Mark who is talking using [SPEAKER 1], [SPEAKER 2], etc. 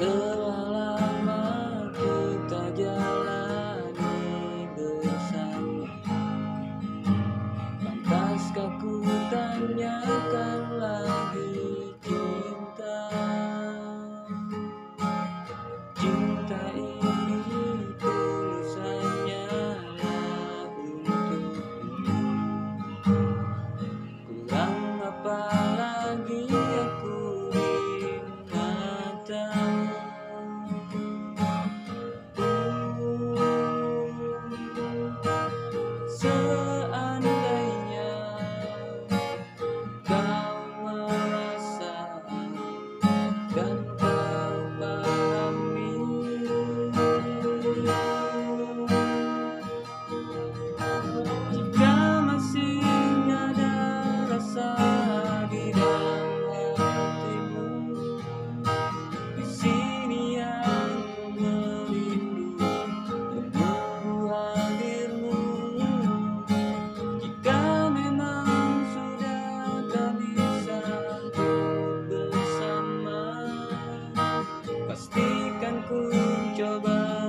[SPEAKER 1] Telah lama kita jalani bersama. Pantaskah ku tanyakan lagi your love.